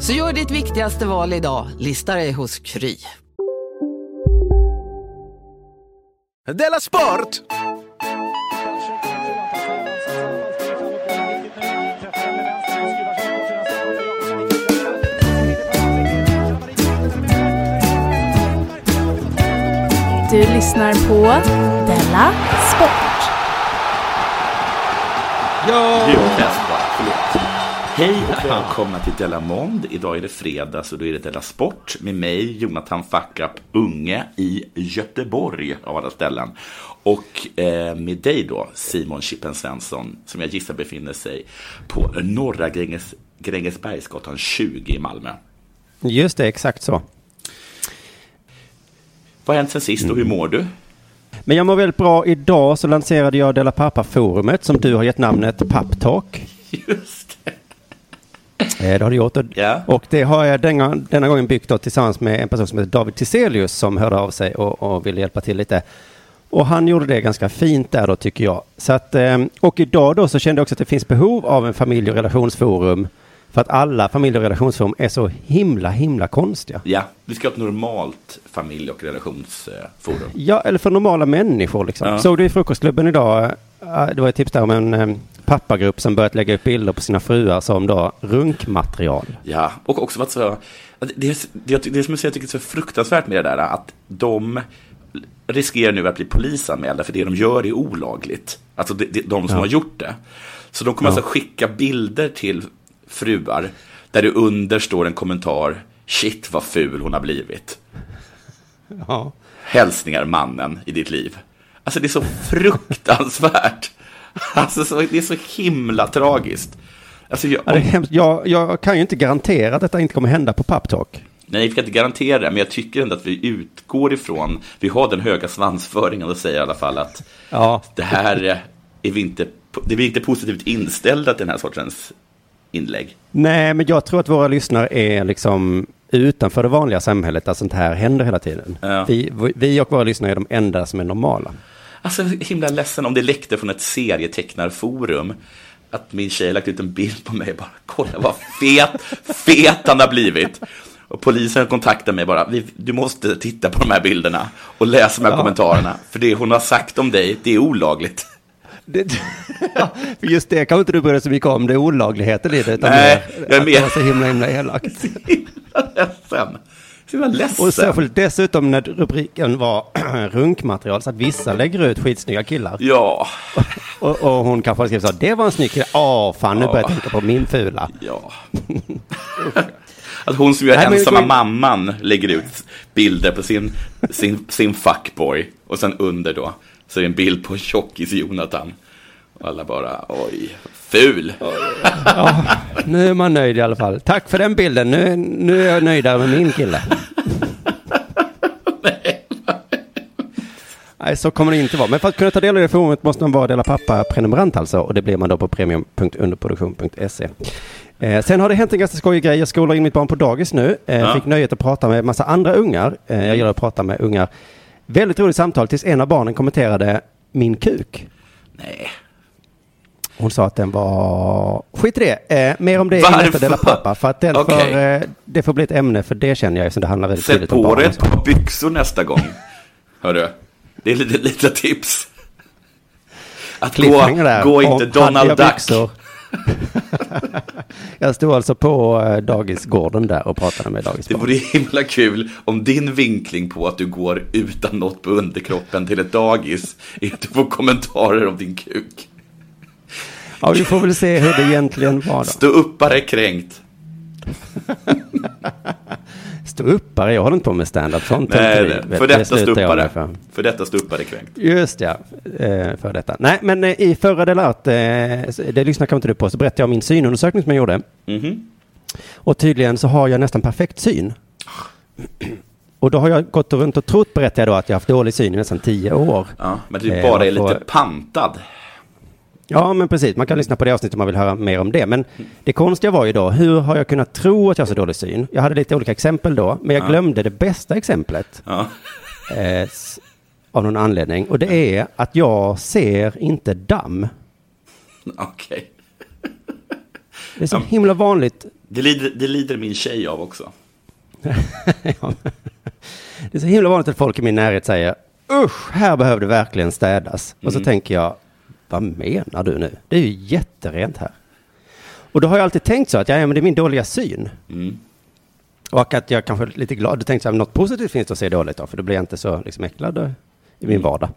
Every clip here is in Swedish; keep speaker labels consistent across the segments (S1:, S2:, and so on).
S1: Så gör ditt viktigaste val idag, lista dig hos Kry.
S2: Della Sport!
S3: Du lyssnar på Della Sport.
S4: Ja! Hej och välkomna till Della Mond. Idag är det fredag så då är det Della Sport med mig, Jonathan Fackup Unge i Göteborg av alla ställen. Och eh, med dig då, Simon Chippen Svensson, som jag gissar befinner sig på Norra Gränges, Grängesbergsgatan 20 i Malmö.
S5: Just det, exakt så.
S4: Vad har hänt sen sist och hur mår du?
S5: Men jag mår väldigt bra. Idag så lanserade jag Dela Pappa-forumet som du har gett namnet Papptalk.
S4: Det.
S5: Eh, det har du gjort.
S4: Ja.
S5: Och det har jag denna, denna gången byggt då tillsammans med en person som heter David Tiselius som hörde av sig och, och ville hjälpa till lite. Och han gjorde det ganska fint där då tycker jag. Så att, eh, och idag då så kände jag också att det finns behov av en familje och relationsforum för att alla familje och relationsforum är så himla, himla konstiga.
S4: Ja, vi ska ha ett normalt familje och relationsforum.
S5: Ja, eller för normala människor liksom.
S4: Ja.
S5: Såg du i frukostklubben idag? eh, Det var ett tips där om en pappagrupp som börjat lägga upp bilder på sina fruar som då runkmaterial.
S4: Ja, och också vad så, det, det, det som jag tycker är så fruktansvärt med det där, att de riskerar nu att bli polisanmälda för det de gör är olagligt. Alltså de, de, de som
S5: Ja.
S4: har gjort det. Så de kommer
S5: Ja.
S4: alltså skicka bilder till fruar där det under står en kommentar Shit vad ful hon har blivit.
S5: Ja.
S4: Hälsningar mannen i ditt liv. Alltså det är så fruktansvärt. Alltså så, det är så himla tragiskt. Alltså, jag,
S5: hemskt. Jag, jag kan ju inte garantera att detta inte kommer hända på Papptalk.
S4: Nej, vi kan inte garantera det, men jag tycker ändå att vi utgår ifrån, vi har den höga svansföringen och säger i alla fall att
S5: Ja.
S4: det här är vi inte, det är vi inte positivt inställda till den här sortens inlägg.
S5: Nej, men jag tror att våra lyssnare är liksom utanför det vanliga samhället där sånt här händer hela tiden.
S4: Ja.
S5: Vi, vi och våra lyssnare är de enda som är normala.
S4: Alltså, himla ledsen om det läckte från ett serietecknarforum att min tjej lagt ut en bild på mig bara, kolla vad fet, fet han har blivit. Och polisen kontaktar mig bara, "Vi- du måste titta på de här bilderna och läsa de här
S5: Ja.
S4: kommentarerna. För det hon har sagt om dig, det är olagligt.
S5: Det, för just det kan inte du bry dig så mycket om, det är olagligheten i det. Utan
S4: Nej,
S5: mer
S4: jag är med.
S5: Det var så himla, himla elakt.
S4: Så himla ledsen.
S5: Och särskilt dessutom när rubriken var runkmaterial, så att vissa lägger ut skitsnygga killar.
S4: Ja,
S5: Och, och hon kanske skrivit så, det var en snygg kille. Åh, fan nu börjar jag tänka på min fula.
S4: ja. Att hon som gör
S5: Nej, men-
S4: ensamma mamman lägger ut bilder på sin, sin, sin fuckboy. Och sen under då så är det en bild på tjockis-Jonathan. Och alla bara, oj, ful.
S5: Ja, nu är man nöjd i alla fall. Tack för den bilden. Nu, nu är jag nöjdare med min kille. Nej, så kommer det inte vara. Men för att kunna ta del av det forumet måste man vara Dela Pappa-prenumerant alltså. Och det blir man då på premium.underproduktion.se. Eh, sen har det hänt en ganska skojig grej. Jag skolar in mitt barn på dagis nu. Eh,
S4: Ja.
S5: Fick nöjet att prata med en massa andra ungar. Eh, jag gillar att prata med ungar. Väldigt roligt samtal tills en av barnen kommenterade min kuk.
S4: Nej.
S5: Hon sa att den var... Skit i det. Eh, mer om det i nästa Dela Pappa. För att den
S4: Okej.
S5: får, eh, det får bli ett ämne för det känner jag eftersom det handlar väldigt
S4: Sätt på dig ett par byxor nästa gång. Hörru, det är lite, lite tips. Att gå,
S5: där.
S4: gå inte Donald Duck.
S5: Jag stod alltså på eh, dagisgården där och pratade med
S4: Det
S5: dagisbarn.
S4: vore himla kul om din vinkling på att du går utan något på underkroppen till ett dagis är att du får kommentarer om din kuk.
S5: Ja, vi får väl se hur det egentligen var då.
S4: Stå uppare kränkt.
S5: Stå uppare, jag håller inte på med stand-up. Sånt
S4: Nej, nej, för
S5: Det
S4: detta
S5: med
S4: stuppare.
S5: för.
S4: För detta stuppare kränkt.
S5: Just ja, eh, för detta. Nej, men eh, i förra delat, eh, det lyssnar kanske inte du på, så berättade jag om min synundersökning som jag gjorde.
S4: Mhm.
S5: Och tydligen så har jag nästan perfekt syn. Och då har jag gått runt och trott, berättade jag då, att jag har haft dålig syn i nästan tio år.
S4: Ja, men du bara är lite pantad.
S5: Ja, men precis. Man kan lyssna på det avsnittet om man vill höra mer om det. Men det konstiga var ju då, hur har jag kunnat tro att jag har så dålig syn? Jag hade lite olika exempel då, men jag glömde det bästa exemplet.
S4: Ja.
S5: Eh, av någon anledning. Och det är att jag ser inte damm.
S4: Okej.
S5: Det är så himla vanligt.
S4: Det lider, det lider min tjej av också.
S5: Ja. Det är så himla vanligt att folk i min närhet säger usch, här behöver det verkligen städas. Och så tänker jag, vad menar du nu? Det är ju jätterent här. Och då har jag alltid tänkt så att, ja, men det är min dåliga syn.
S4: Mm.
S5: Och att jag kanske är lite glad, du tänkte så här, något positivt finns det att se dåligt då, för då blir jag inte så liksom, äcklad i min vardag.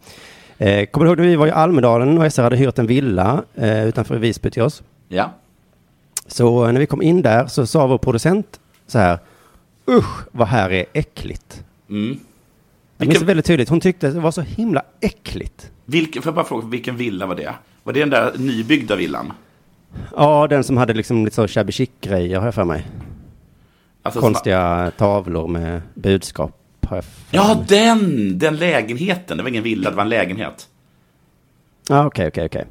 S5: Eh, kommer du ihåg när vi var i Almedalen och SR hade hyrt en villa eh, utanför Visby till oss?
S4: Ja.
S5: Så eh, när vi kom in där så sa vår producent så här, usch vad här är äckligt.
S4: Mm.
S5: Jag minns
S4: Vilken-
S5: väldigt tydligt, hon tyckte det var så himla äckligt.
S4: Vilken, får jag bara fråga, vilken villa var det? Var det den där nybyggda villan?
S5: Ja, den som hade liksom lite så shabby chic-grejer har jag för mig.
S4: Alltså, som-
S5: Konstiga tavlor med budskap. Har jag för
S4: Ja,
S5: mig.
S4: den! Den lägenheten. Det var ingen villa, det var en lägenhet.
S5: Ja, okej, okej, okej.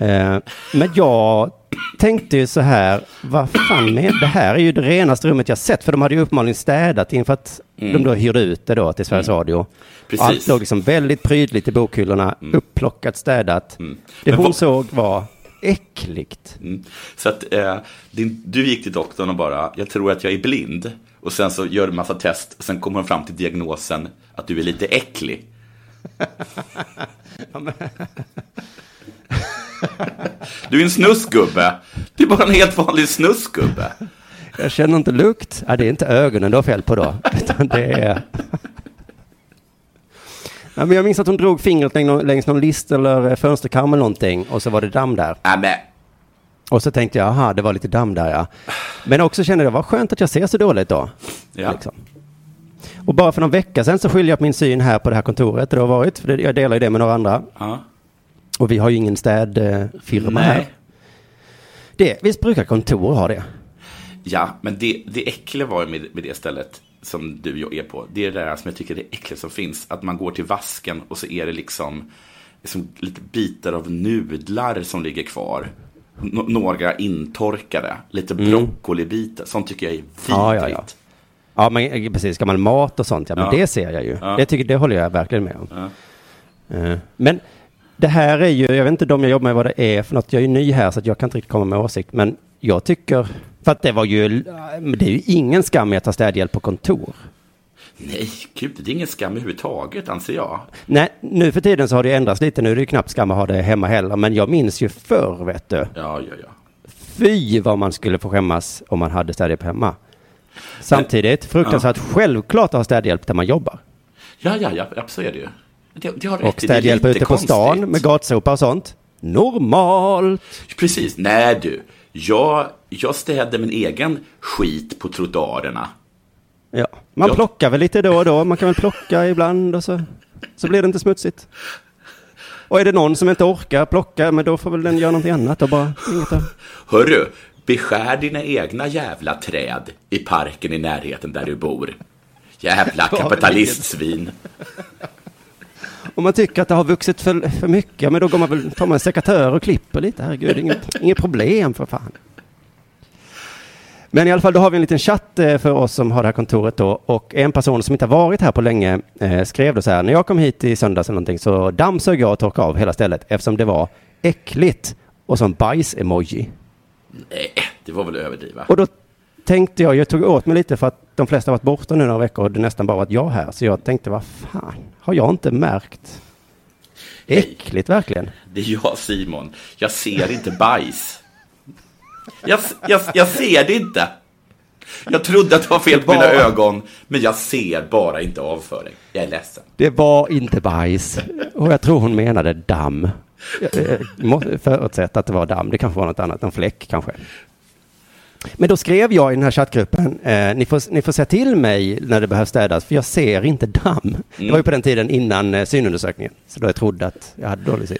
S5: Eh, Men jag tänkte ju så här, vad fan med det här är ju det renaste rummet jag sett, för de hade ju uppenbarligen städat inför att de då hyrde ut det då till Sveriges Radio.
S4: Mm. Precis.
S5: Och Allt låg liksom väldigt prydligt i bokhyllorna, upplockat, städat. Det
S4: Mm. Men
S5: hon
S4: vad-
S5: såg var äckligt.
S4: Mm. Så att eh, din, du gick till doktorn och bara, jag tror att jag är blind. Och sen så gör du massa test och sen kommer de fram till diagnosen att du är lite äcklig. Du är en snuskgubbe. Du är bara en helt vanlig snuskgubbe.
S5: Jag känner inte lukt. Ja, det är inte ögonen du har fel på då. Utan det är... Ja, men jag minns att hon drog fingret längs någon, list eller eh, fönsterkarm eller någonting och så var det damm där.
S4: Men,
S5: Och så tänkte jag, aha, det var lite damm där ja. Men också kände jag, vad skönt att jag ser så dåligt då.
S4: ja.
S5: Liksom. Och bara för någon vecka sedan så skyllde jag på min syn här på det här kontoret det har varit. För jag delar ju det med några andra.
S4: Ja.
S5: Och vi har ju ingen städfirma
S4: Nej.
S5: här. Det, visst brukar kontor ha det?
S4: Ja, men det, det äckliga var med, med det stället som du är på. Det är det där som jag tycker är det äckliga som finns. Att man går till vasken och så är det liksom, liksom lite bitar av nudlar som ligger kvar. N- några intorkade, lite broccolibitar. Sånt tycker jag är vidrigt.
S5: Mm. Ja, ja, ja. Ja, men eh, precis. Gammal mat och sånt, ja, men
S4: Ja.
S5: det ser jag ju.
S4: Ja.
S5: Det, tycker, det håller jag verkligen med om.
S4: Ja.
S5: Eh, Men det här är ju, jag vet inte de jag jobbar med vad det är för något. Jag är ju ny här så att jag kan inte riktigt komma med åsikt. Men jag tycker, för att det var ju, det är ju ingen skam med att ta städhjälp på kontor.
S4: Nej, gud, det är ingen skam överhuvudtaget, anser jag.
S5: Nej, nu för tiden så har det ändrats lite. Nu är det ju knappt skam att ha det hemma heller. Men jag minns ju förr, vet du.
S4: Ja, ja, ja.
S5: Fy vad man skulle få skämmas om man hade städhjälp hemma. Samtidigt, fruktansvärt självklart att ha städhjälp där man jobbar.
S4: Ja, ja, ja, ja så är det ju. Det, det har
S5: Och städhjälp ute på stan med gatsopa och sånt. Normalt.
S4: Precis, nej du. Jag, jag städade min egen skit på trottoarerna.
S5: Ja, man
S4: Ja.
S5: plockar väl lite då och då. Man kan väl plocka ibland och så, så blir det inte smutsigt. Och är det någon som inte orkar plocka, men då får väl den göra någonting annat och bara inget
S4: Hörru, beskär dina egna jävla träd i parken i närheten där du bor. Jävla kapitalistsvin.
S5: Om man tycker att det har vuxit för, för mycket, men då går man väl, tar man en sekatör och klipper lite. Herregud, inget, inget problem för fan. Men i alla fall, då har vi en liten chatt eh, för oss som har det här kontoret då. Och en person som inte har varit här på länge eh, skrev då så här. När jag kom hit i söndags eller någonting så dammsög jag och torkade av hela stället eftersom det var äckligt. Och en bajs-emoji.
S4: Nej, det var väl överdriva.
S5: Och då tänkte jag, jag tog åt mig lite för att de flesta har varit borta nu några veckor och det nästan bara varit jag här. Så jag tänkte, vad fan, har jag inte märkt? Äckligt verkligen.
S4: Det är jag Simon. Jag ser inte bajs. Jag, jag, jag ser det inte. Jag trodde att det var fel på mina ögon, men jag ser bara inte avföring. Jag är ledsen.
S5: Det var inte bajs. Och jag tror hon menade damm. Jag eh, måste förutsätta att det var damm. Det kanske var något annat, en fläck kanske. Men då skrev jag i den här chattgruppen, eh, ni, får, ni får säga till mig när det behövs städas, för jag ser inte damm. Det var ju på den tiden innan eh, synundersökningen, så då jag trodde att jag hade dålig syn.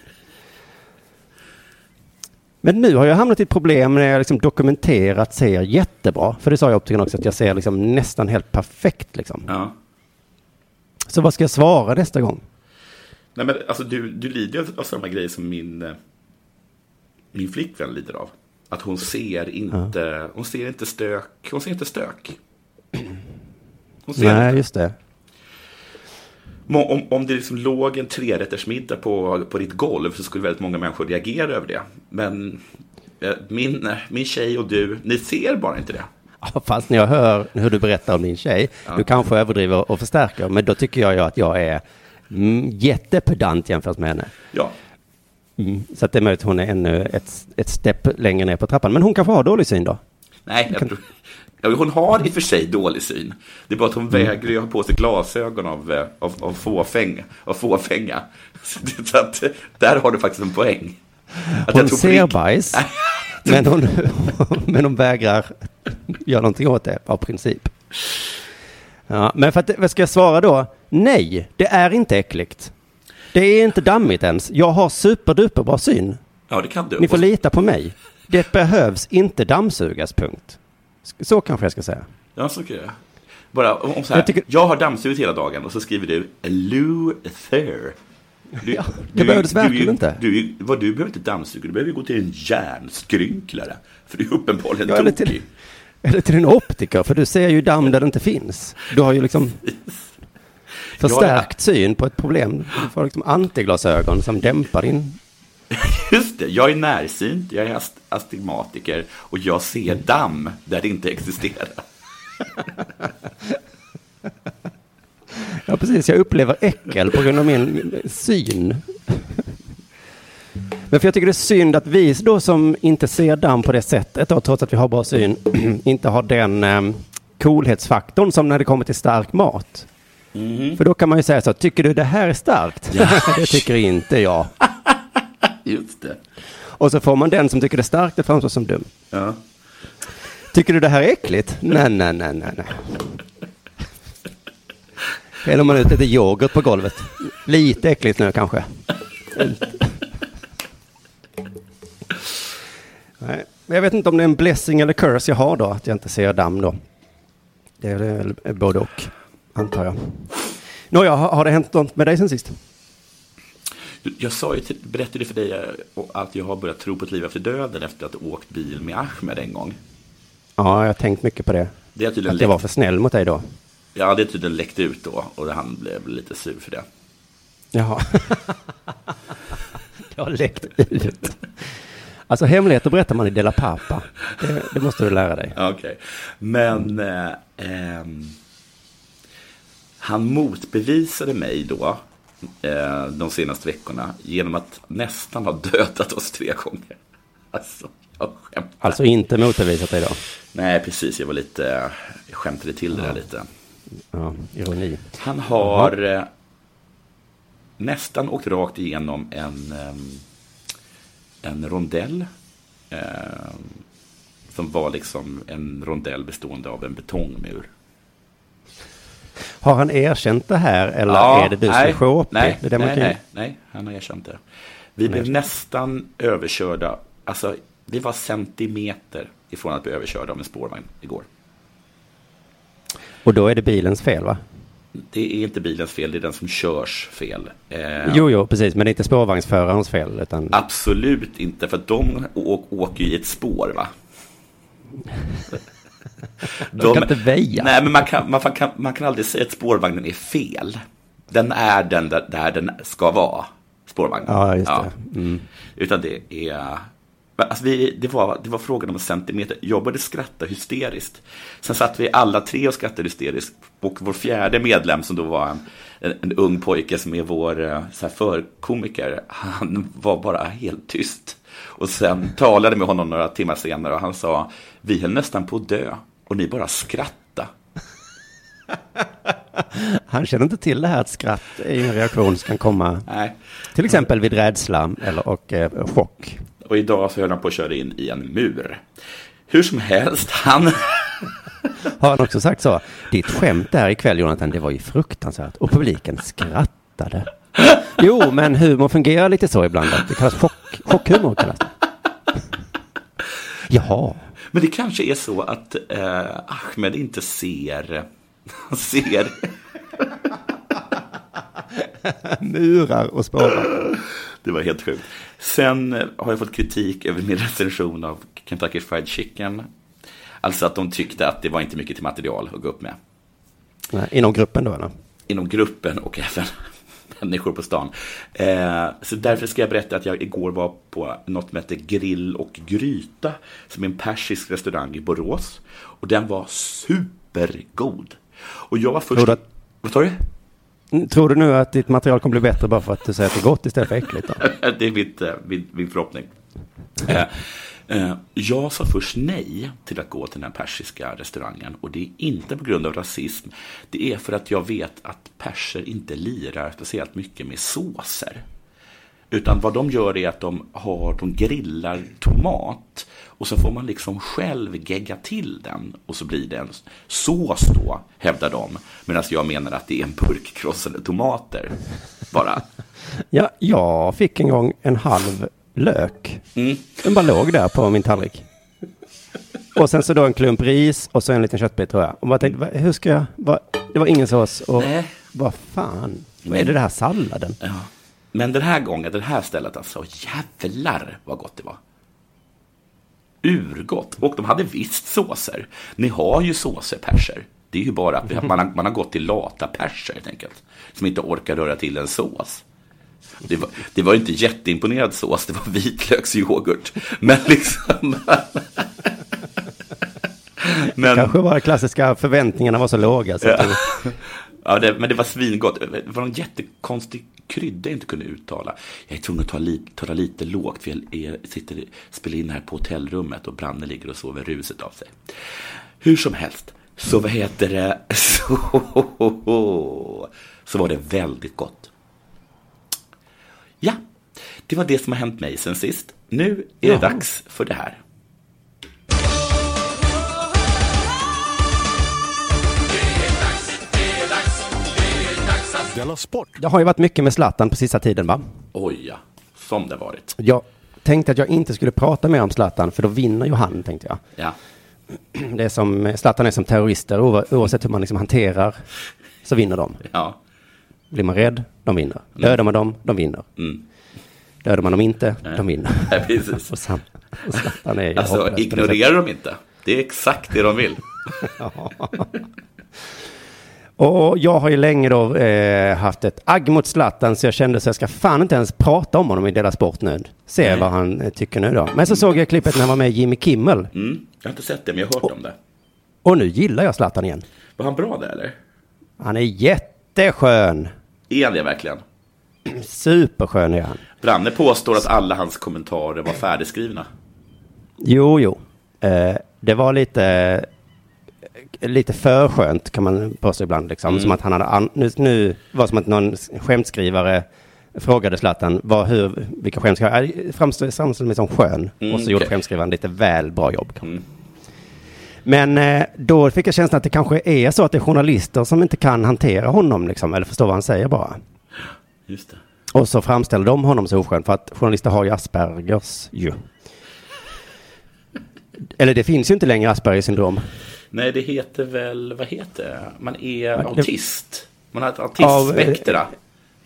S5: Men nu har jag hamnat i ett problem när jag liksom dokumenterat ser jättebra. För det sa jag optikern också, att jag ser liksom nästan helt perfekt. Liksom.
S4: Ja.
S5: Så vad ska jag svara nästa gång?
S4: Nej, men alltså, du, du lider ju av samma grejer som min, eh, min flickvän lider av. Att hon ser inte, hon ser inte stök. Hon ser inte stök. Hon ser
S5: Nej,
S4: inte.
S5: just det.
S4: Om, om, det liksom låg en trerättersmiddag på, på ditt golv så skulle väldigt många människor reagera över det. Men eh, min, min tjej och du, ni ser bara inte det.
S5: Ja, fast när jag hör hur du berättar om din tjej, du kanske överdriver och förstärker, men då tycker jag ju att jag är mm, jättepedant jämfört med henne.
S4: Ja,
S5: Mm. Så att det är möjligt att hon är ännu ett, ett stepp längre ner på trappan. Men hon kanske har dålig syn då?
S4: nej, jag tror, hon har i och för sig dålig syn. Det är bara att hon vägrar ju ha på sig glasögon av, eh, av, av, fåfäng, av fåfänga. Så, att, där har du faktiskt en poäng. Att
S5: Hon ser bajs, men hon, men hon vägrar göra någonting åt det av princip. Ja, men för att, vad ska jag svara då? Nej, det är inte äckligt. Det är inte dammigt ens. Jag har superduper bra syn.
S4: Ja, det kan du.
S5: Ni får lita på mig. Det behövs inte dammsugas, punkt. Så kanske jag ska säga.
S4: Ja, så kan jag. Bara om så här, jag,
S5: Jag tycker-
S4: har dammsugit hela dagen och så skriver du Luther. Du,
S5: Ja, det behövdes verkligen
S4: du,
S5: inte.
S4: Du, vad, du behöver inte dammsuga, du behöver gå till en järnskrynklare. För du är uppenbarligen
S5: Ja, eller
S4: tokig.
S5: till, eller till en optiker, för du ser ju damm där det inte finns. Du har ju liksom förstärkt syn på ett problem. Du får liksom antiglasögon som dämpar din...
S4: Just det, jag är närsynt, jag är ast- astigmatiker och jag ser damm där det inte existerar.
S5: Ja, precis. Jag upplever äckel på grund av min syn. Men för jag tycker det är synd att vi då som inte ser damm på det sättet, då, trots att vi har bra syn, inte har den um, coolhetsfaktorn som när det kommer till stark mat. För då kan man ju säga så, tycker du det här är starkt? det tycker inte jag.
S4: Just det.
S5: Och så får man den som tycker det är starkt att framstå som dum.
S4: Ja.
S5: Tycker du det här är äckligt? Nej, nej, nej, nej, nej. Häller man ut lite yoghurt på golvet. Lite äckligt nu kanske. Nej, men jag vet inte om det är en blessing eller curse jag har då, att jag inte ser damm då. Det är väl både och, antar jag. Nåja, har, det hänt något med dig sen sist?
S4: Jag sa ju till, berättade för dig eh, att jag har börjat tro på ett liv efter döden efter att ha åkt bil med Ahmed en gång.
S5: Ja, jag har tänkt mycket på det.
S4: Det
S5: Att jag var för snäll mot dig då.
S4: ja, det har tydligen läckt ut då och han blev lite sur för det.
S5: Jaha. det har läckt ut. Alltså hemligheter berättar man i Dela Pappa. Det, det måste du lära dig.
S4: Okej. Men eh, ehm, han motbevisade mig då eh, de senaste veckorna genom att nästan ha dödat oss tre gånger. Alltså, jag skämtar.
S5: Alltså inte motbevisat dig då.
S4: Nej, precis. Jag var lite, jag skämtade till det där lite.
S5: Ja, ironi.
S4: Han har eh, nästan åkt rakt igenom en, ehm, en rondell. Eh, som var liksom en rondell bestående av en betongmur.
S5: Har han erkänt det här eller
S4: Ja,
S5: är det du som
S4: nej,
S5: är showig?
S4: Nej,
S5: det är
S4: nej, nej, nej, han har erkänt det. Vi blev nästan överkörda. Alltså, vi var centimeter ifrån att bli överkörda av en spårvagn igår.
S5: Och då är det bilens fel va?
S4: Det är inte bilens fel, det är den som körs fel. Eh,
S5: Jo, jo, precis. Men det är inte spårvagnsförarens fel. Utan...
S4: Absolut inte, för de åker ju i ett spår, va?
S5: De kan inte väja.
S4: Nej, men man kan, man, kan, man kan aldrig säga att spårvagnen är fel. Den är den där, där den ska vara, spårvagnen.
S5: Ja, just det. Mm.
S4: Utan det är... Alltså vi, det, var, det var frågan om en centimeter. Jag började skratta hysteriskt. Sen satt vi alla tre och skrattade hysteriskt. Och vår fjärde medlem, som då var en, en, en ung pojke som är vår eh, så här, förkomiker, han var bara helt tyst. Och sen talade med honom några timmar senare och han sa, vi höll nästan på att dö och ni bara skratta.
S5: Han känner inte till det här att skratt är en reaktion som kan komma
S4: Nej.
S5: till exempel vid rädsla eller, och eh, chock.
S4: Och idag så höll han på att köra in i en mur. Hur som helst, han...
S5: Har han också sagt så? Ditt skämt där ikväll Jonathan, det var ju fruktansvärt. Och publiken skrattade. Jo, men humor fungerar lite så ibland. Det kallas chock, chockhumor. Kallas. det. Jaha.
S4: Men det kanske är så att eh, Ahmed inte ser... Han ser...
S5: Murar och spårar.
S4: Det var helt sjukt. Sen eh, har jag fått kritik över min recension av Kentucky Fried Chicken. Alltså att de tyckte att det var inte mycket till material att gå upp med.
S5: Nej, inom gruppen då eller?
S4: Inom gruppen och även människor på stan. Eh, så därför ska jag berätta att jag igår var på något som heter Grill och Gryta. Som är en persisk restaurang i Borås. Och den var supergod. Och jag var först...
S5: Tror du
S4: Vad sa du?
S5: Mm, Tror du nu att ditt material kommer bli bättre bara för att du säger att det är gott istället för äckligt? Då?
S4: det är mitt, eh, min, min förhoppning. Eh, jag sa först nej till att gå till den här persiska restaurangen och det är inte på grund av rasism. Det är för att jag vet att perser inte lirar speciellt mycket med såser. Utan vad de gör är att de, har, de grillar tomat och så får man liksom själv gegga till den och så blir det en sås då, hävdar de. Medan jag menar att det är en burk krossade tomater bara.
S5: Ja, jag fick en gång en halv lök.
S4: Mm.
S5: Den bara låg där på min tallrik. Och sen så då en klump ris och så en liten köttbit tror jag. Och bara tänkte, "Va- hur ska jag, va? det var ingen sås och
S4: Nej.
S5: vad fan, vad är det det här salladen?
S4: Ja. Men den här gången, det här stället alltså, jävlar vad gott det var. Urgott. Och de hade visst såser. Ni har ju såser, perser. Det är ju bara att man har, man har gått till lata perser helt enkelt. Som inte orkar röra till en sås. Det var, det var inte jätteimponerad sås, det var vitlöksyoghurt. Men liksom... Men,
S5: Kanske var klassiska förväntningarna var så låga. Så
S4: Ja.
S5: du,
S4: Ja, det, men det var svingott. Det var någon jättekonstig krydda jag inte kunde uttala. Jag är tvungen att ta, li, ta lite lågt för jag sitter, spelar in här på hotellrummet och Branne ligger och sover ruset av sig. Hur som helst, så vad heter det, så, så var det väldigt gott. Det var det som har hänt mig sen sist. Nu är det
S5: Jaha.
S4: dags för det här.
S2: Della Sport!
S5: det har ju varit mycket med Zlatan på sista tiden va?
S4: Oj, ja, som det varit.
S5: Jag tänkte att jag inte skulle prata mer om Zlatan för då vinner ju han tänkte jag.
S4: Ja,
S5: Det är som, Zlatan är som terrorister oavsett hur man liksom hanterar så vinner de.
S4: ja.
S5: Blir man rädd, de vinner. Dödar man dem, de vinner.
S4: Mm.
S5: Dödar man dem inte, de vinner.
S4: Ja, precis.
S5: Och sam- och Zlatan är
S4: Alltså, ignorerar de inte. Det är exakt det de vill.
S5: Och jag har ju länge då eh, haft ett agg mot Zlatan så jag kände så jag ska fan inte ens prata om honom i Dela Sport nu. Se
S4: Nej.
S5: vad han eh, tycker nu då. Men så såg jag klippet när han var med Jimmy Kimmel.
S4: Mm. Jag har inte sett det, men jag har hört om det.
S5: Och nu gillar jag Zlatan igen.
S4: Var han bra där, eller?
S5: Han är jätteskön.
S4: Är han det verkligen?
S5: Superskön är han.
S4: Branne påstår att alla hans kommentarer var färdigskrivna.
S5: Jo, jo. Eh, det var lite, lite för skönt kan man påstå ibland. Liksom. Som att han hade, an- nu, nu var som att någon skämtskrivare frågade Zlatan vad, hur, vilka skämtskrivare, framstod mig som skön.
S4: Mm,
S5: och så gjorde skämtskrivaren lite väl bra jobb.
S4: Mm.
S5: Men eh, då fick jag känslan att det kanske är så att det är journalister som inte kan hantera honom, liksom, eller förstå vad han säger bara.
S4: Just det.
S5: Och så framställer de honom så oskön för att journalister har ju Aspergers ju. Eller det finns ju inte längre Aspergers syndrom.
S4: Nej, det heter väl, vad heter det? Man är
S5: det-
S4: autist. Man har ett autismspektra.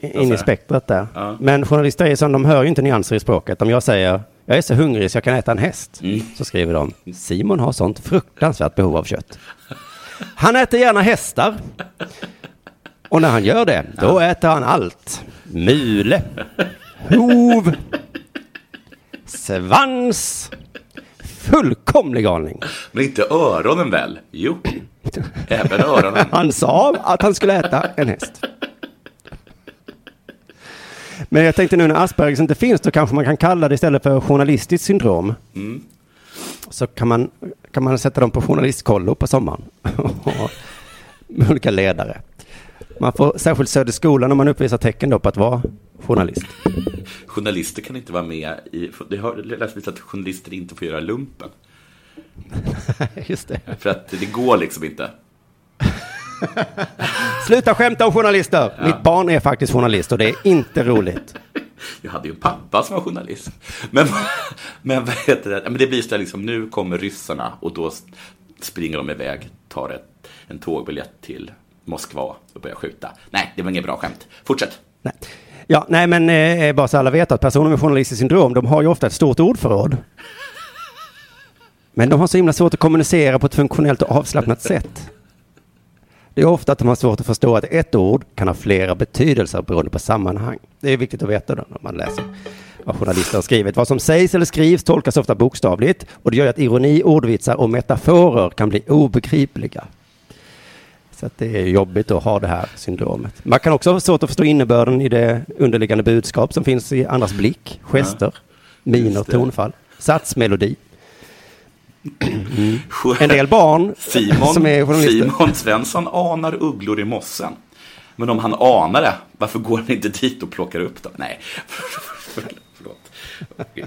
S5: In i spektrat där.
S4: Ja.
S5: Men journalister är som, de hör ju inte nyanser i språket. Om jag säger, jag är så hungrig så jag kan äta en häst.
S4: Mm.
S5: Så skriver de, Simon har sånt fruktansvärt behov av kött. Han äter gärna hästar. Och när han gör det, då äter han allt. Mule, hov, svans, fullkomlig galning.
S4: Men inte öronen väl? Jo, även öronen.
S5: Han sa att han skulle äta en häst. Men jag tänkte nu när Aspergers inte finns, då kanske man kan kalla det istället för journalistiskt syndrom.
S4: Mm.
S5: Så kan man, kan man sätta dem på journalistkollo på sommaren. Med olika ledare. Man får särskilt Söderskolan om man uppvisar tecken då på att vara journalist.
S4: Journalister kan inte vara med i... Det har läst att journalister inte får göra lumpen.
S5: Just det.
S4: För att det går liksom inte.
S5: Sluta skämta om journalister!
S4: Ja.
S5: Mitt barn är faktiskt journalist och det är inte roligt.
S4: Jag hade ju en pappa som var journalist. Men, men vad heter det? Men det blir så liksom, nu kommer ryssarna och då springer de iväg, tar ett, en tågbiljett till Moskva och börjar skjuta. Nej, det var inget bra skämt. Fortsätt.
S5: Nej. Ja, nej men eh, bara så alla vet att personer med journalistiskt syndrom, de har ju ofta ett stort ordförråd. Men de har så himla svårt att kommunicera på ett funktionellt och avslappnat sätt. Det är ofta att de har svårt att förstå att ett ord kan ha flera betydelser beroende på sammanhang. Det är viktigt att veta då när man läser vad journalister har skrivit. Vad som sägs eller skrivs tolkas ofta bokstavligt och det gör att ironi, ordvitsar och metaforer kan bli obegripliga. Så det är jobbigt att ha det här syndromet. Man kan också ha svårt att förstå innebörden i det underliggande budskap som finns i andras blick, gester, miner,
S4: Just det.
S5: tonfall, satsmelodi. Mm. En del barn
S4: Simon,
S5: som är.
S4: Simon Svensson anar ugglor i mossen. Men om han anar det, varför går han inte dit och plockar upp dem? Nej, förlåt.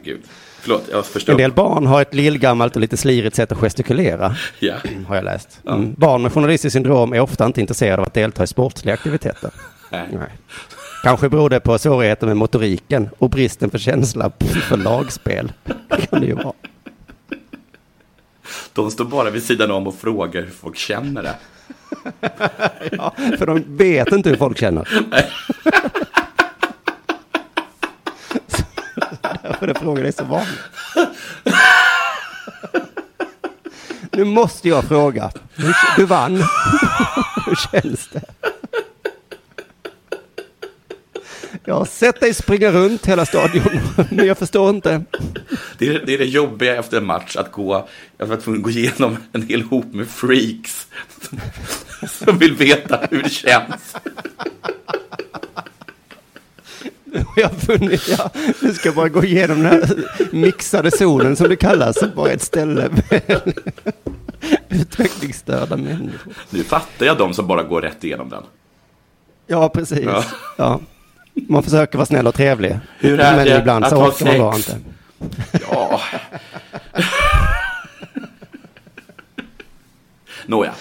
S4: Gud. Förlåt, jag förstår.
S5: En del barn har ett lillgammalt och lite slirigt sätt att gestikulera,
S4: Ja.
S5: har jag läst. Mm. Barn med journalistiskt syndrom är ofta inte intresserade av att delta i sportsliga aktiviteter.
S4: Nej.
S5: Nej. Kanske beror det på svårigheter med motoriken och bristen på känsla för lagspel. kan det ju vara.
S4: De står bara vid sidan om och frågar hur folk känner det.
S5: Ja, för de vet inte hur folk känner. Så för att frågan är så vanlig. Nu måste jag fråga. Du, du vann. Hur känns det? Jag har sett dig springa runt hela stadion, men jag förstår inte.
S4: Det är, det är det jobbiga efter en match, att gå, jag var tvungen att gå igenom en hel hop med freaks som, som vill veta hur det känns.
S5: Jag funnit, ja, nu ska jag bara gå igenom den här mixade zonen som det kallas, på ett ställe med utvecklingsstörda människor.
S4: Nu fattar jag de som bara går rätt igenom den.
S5: Ja, precis.
S4: Ja.
S5: Ja. Man försöker vara snäll och trevlig.
S4: Hur är
S5: men
S4: det
S5: ibland
S4: att
S5: så
S4: ha
S5: orkar man bara
S4: sex?
S5: inte.
S4: Ja. Nåja.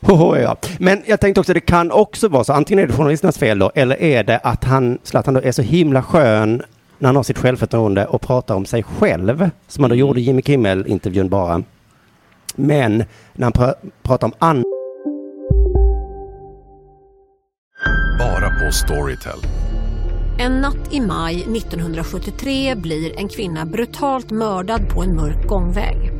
S5: Hoho, ja. Men jag tänkte också, det kan också vara så, antingen är det journalisternas fel då, eller är det att han, Zlatan då, är så himla skön när han har sitt självförtroende och pratar om sig själv, som han då gjorde i Jimmy Kimmel-intervjun bara. Men när han pra- pratar om andra
S6: Bara på Storytel.
S7: En natt i maj 1973 blir en kvinna brutalt mördad på en mörk gångväg.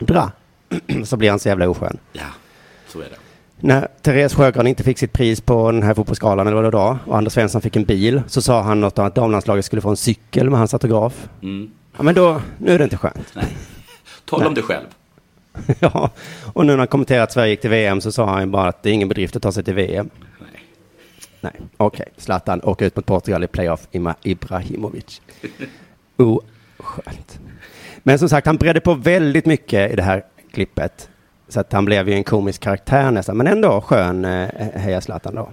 S5: Andra, så blir han så jävla oskön.
S4: Ja, så är det.
S5: När Therese Sjögran inte fick sitt pris på den här fotbollsgalan, eller vad det var, och Anders Svensson fick en bil, så sa han något om att damlandslaget skulle få en cykel med hans autograf.
S4: Mm.
S5: Ja, men då, nu är det inte skönt.
S4: Nej. Tala om dig själv.
S5: ja, och nu när han kommenterat att Sverige gick till VM så sa han bara att det är ingen bedrift att ta sig till VM.
S4: Nej.
S5: Nej, okej. Zlatan åker ut mot Portugal i playoff, Ima Ibrahimovic. Oskönt. Men som sagt, han bredde på väldigt mycket i det här klippet. Så att han blev ju en komisk karaktär nästan, men ändå skön eh, heja Zlatan då.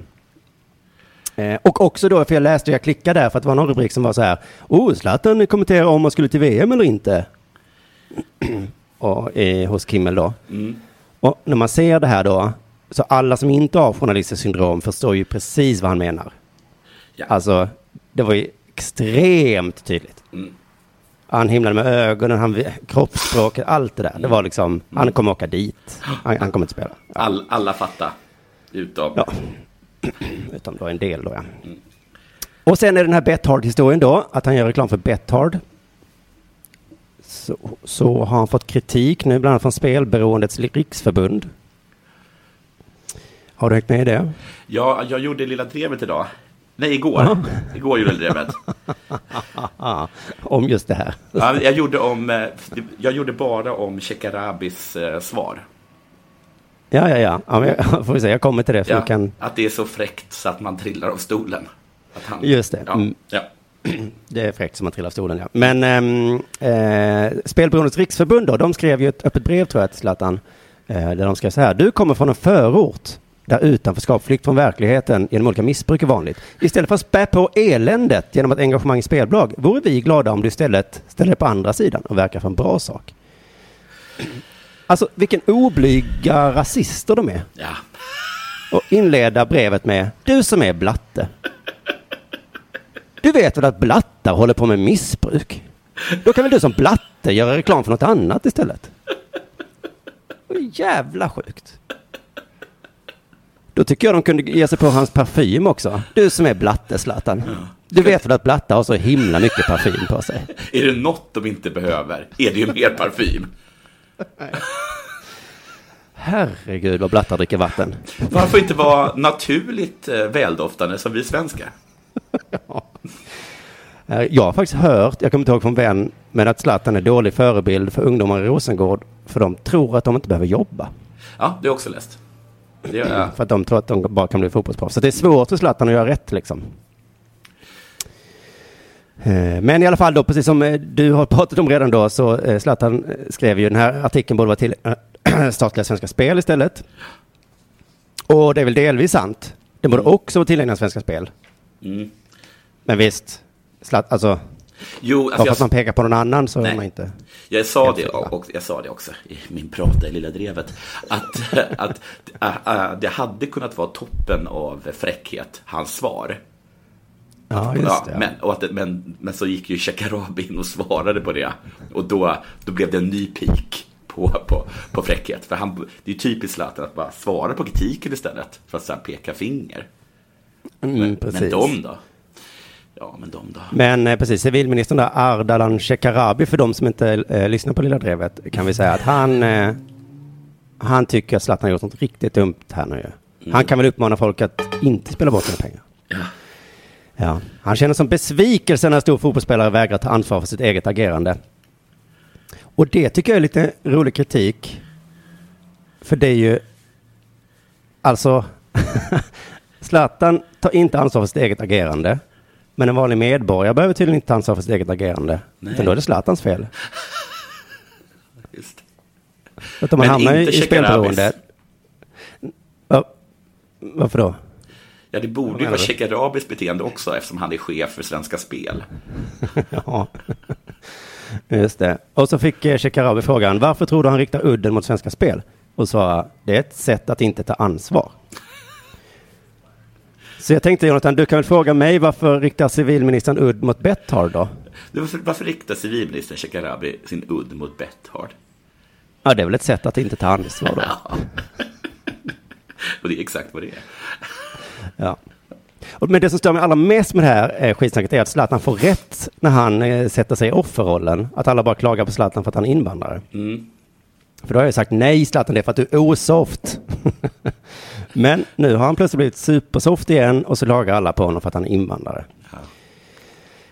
S5: Eh, och också då, för jag läste, jag klickade där för att det var någon rubrik som var så här. Oh, Zlatan kommenterar om man skulle till VM eller inte. och, eh, hos Kimmel då.
S4: Mm.
S5: Och när man ser det här då, så alla som inte har journalistiskt syndrom förstår ju precis vad han menar.
S4: Ja.
S5: Alltså, det var ju extremt tydligt.
S4: Mm.
S5: Han himlade med ögonen, han, kroppsspråket, allt det där. Det var liksom, han kommer åka dit. Han, han kommer inte spela.
S4: All, alla fattar. Utom...
S5: Ja. Utom då en del då, ja. Och sen är den här Bethard-historien då, att han gör reklam för Bethard. Så, så har han fått kritik nu, bland annat från Spelberoendets riksförbund. Har du hängt med i det?
S4: Ja, jag gjorde Lilla Drevet idag. Nej, igår. Igår gjorde jag Drevet.
S5: Om just det här.
S4: Ja, jag, gjorde om, eh, jag gjorde bara om Shekarabis eh, svar.
S5: Ja, ja, ja. ja jag, får vi se, jag kommer till det.
S4: Ja,
S5: kan...
S4: Att det är så fräckt så att man trillar av stolen. Han,
S5: Just det.
S4: Ja,
S5: Mm.
S4: ja.
S5: Det är fräckt som man trillar av stolen, ja. Men eh, Spelberoendets riksförbund då, de skrev ju ett öppet brev tror jag till Zlatan. Eh, där de skrev så här. Du kommer från en förort där utanförskap, flykt från verkligheten genom olika missbruk är vanligt. Istället för att spä på eländet genom ett engagemang i spelbolag vore vi glada om du istället ställer dig på andra sidan och verkar för en bra sak. Alltså vilken oblyga rasister de är.
S4: Ja.
S5: Och inleda brevet med Du som är blatte. Du vet väl att blattar håller på med missbruk? Då kan väl du som blatte göra reklam för något annat istället? Det är jävla sjukt. Då tycker jag de kunde ge sig på hans parfym också. Du som är blatte, Zlatan. Du vet väl att blattar har så himla mycket parfym på sig?
S4: Är det något de inte behöver är det ju mer parfym.
S5: Herregud vad blattar dricker vatten.
S4: Varför inte vara naturligt eh, väldoftande som vi svenskar?
S5: Eh, Jag har faktiskt hört, jag kommer inte ihåg från vem, men att Zlatan är dålig förebild för ungdomar i Rosengård. För de tror att de inte behöver jobba.
S4: Ja, det är också läst. Det gör jag.
S5: För att de tror att de bara kan bli fotbollsproffs. Så det är svårt för Zlatan att göra rätt liksom. Eh, Men i alla fall då, precis som eh, du har pratat om redan då, så eh, Zlatan skrev ju den här artikeln borde vara till statliga Svenska Spel istället. Och det är väl delvis sant. Det borde också vara tillägnat Svenska Spel.
S4: Mm.
S5: Men visst, Zlat, alltså,
S4: Jo,
S5: bara
S4: alltså
S5: för att man pekar på någon annan så är
S4: Nej.
S5: man inte...
S4: jag sa det och jag sa det också i min prata i Lilla Drevet. Att, att äh, äh, det hade kunnat vara toppen av fräckhet, hans svar.
S5: Ja, just det. ja.
S4: men, och att, men, men så gick ju Shekarabi in och svarade på det. Och då, då blev det en ny peak på, på, på fräckhet. För han, det är ju typiskt Zlatan att bara svara på kritiken istället. För att sen peka finger.
S5: Mm,
S4: Men
S5: precis.
S4: de då? Ja, men de då?
S5: Men eh, precis, civilministern där, Ardalan Shekarabi, för de som inte eh, lyssnar på Lilla Drevet, kan vi säga att han, eh, han tycker att Zlatan har gjort något riktigt dumt här nu. ju. Han kan väl uppmana folk att inte spela bort sina pengar.
S4: Ja.
S5: Ja. Han känner som besvikelse när en stor fotbollsspelare vägrar ta ansvar för sitt eget agerande. Och det tycker jag är lite rolig kritik. För det är ju, alltså, Zlatan tar inte ansvar för sitt eget agerande. Men en vanlig medborgare behöver tydligen inte ta ansvar för sitt eget agerande.
S4: Nej.
S5: Utan då är det Zlatans fel.
S4: Just.
S5: Att om man
S4: Men
S5: hamnar
S4: inte
S5: i spelberoende. Ja, varför då?
S4: Ja, det borde ju vara? Shekarabis beteende också eftersom han är chef för Svenska Spel.
S5: Ja, just det. Och så fick eh, Shekarabi frågan, varför tror du han riktar udden mot Svenska Spel? Och sa, det är ett sätt att inte ta ansvar. Så jag tänkte Jonathan, du kan väl fråga mig varför riktar civilministern udd mot Betthard då?
S4: Varför, varför riktar civilminister Shekarabi sin udd mot Betthard?
S5: Ja, det är väl ett sätt att inte ta ansvar då.
S4: Och det är exakt vad det är.
S5: Ja. Men det som stör mig allra mest med det här eh, skitsnacket är att Zlatan får rätt när han eh, sätter sig i offerrollen. Att alla bara klagar på Zlatan för att han är invandrare.
S4: Mm.
S5: För då har jag sagt nej Zlatan, det är för att du är osoft. Men nu har han plötsligt blivit supersoft igen och så lagar alla på honom för att han är invandrare.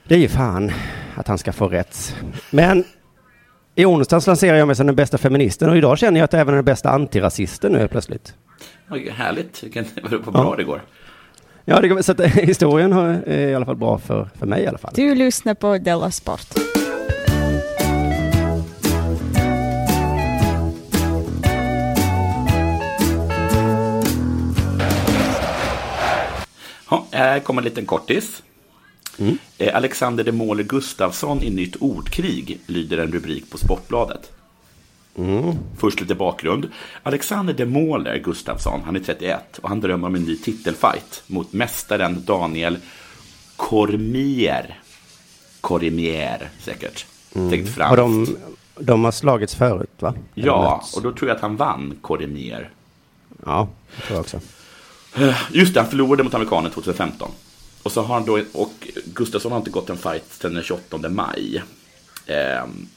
S5: Det är ju fan att han ska få rätt. Men i onsdags lanserar jag mig som den bästa feministen och idag känner jag att jag även är den bästa antirasisten nu plötsligt.
S4: Oj, härligt, vilken, vad bra
S5: Ja.
S4: det går.
S5: Ja, det går, så att, historien har, är i alla fall bra för, för mig i alla fall.
S8: Du lyssnar på Della Sport.
S4: Ja, här kommer en liten kortis. Eh, Alexander de Måler Gustafsson i Nytt ordkrig lyder en rubrik på Sportbladet. Först lite bakgrund. Alexander de Måler Gustafsson, han är 31 och han drömmer om en ny titelfight mot mästaren Daniel Cormier. Cormier, säkert. Säkert franskt.
S5: Och de, de har slagits förut va?
S4: Ja, och då tror jag att han vann Cormier.
S5: Ja, det tror jag också.
S4: Eh, Just det, han förlorade mot amerikanen 2015. Och så har han då, och Gustafsson har inte gått en fight sedan den 28 maj. Ehm,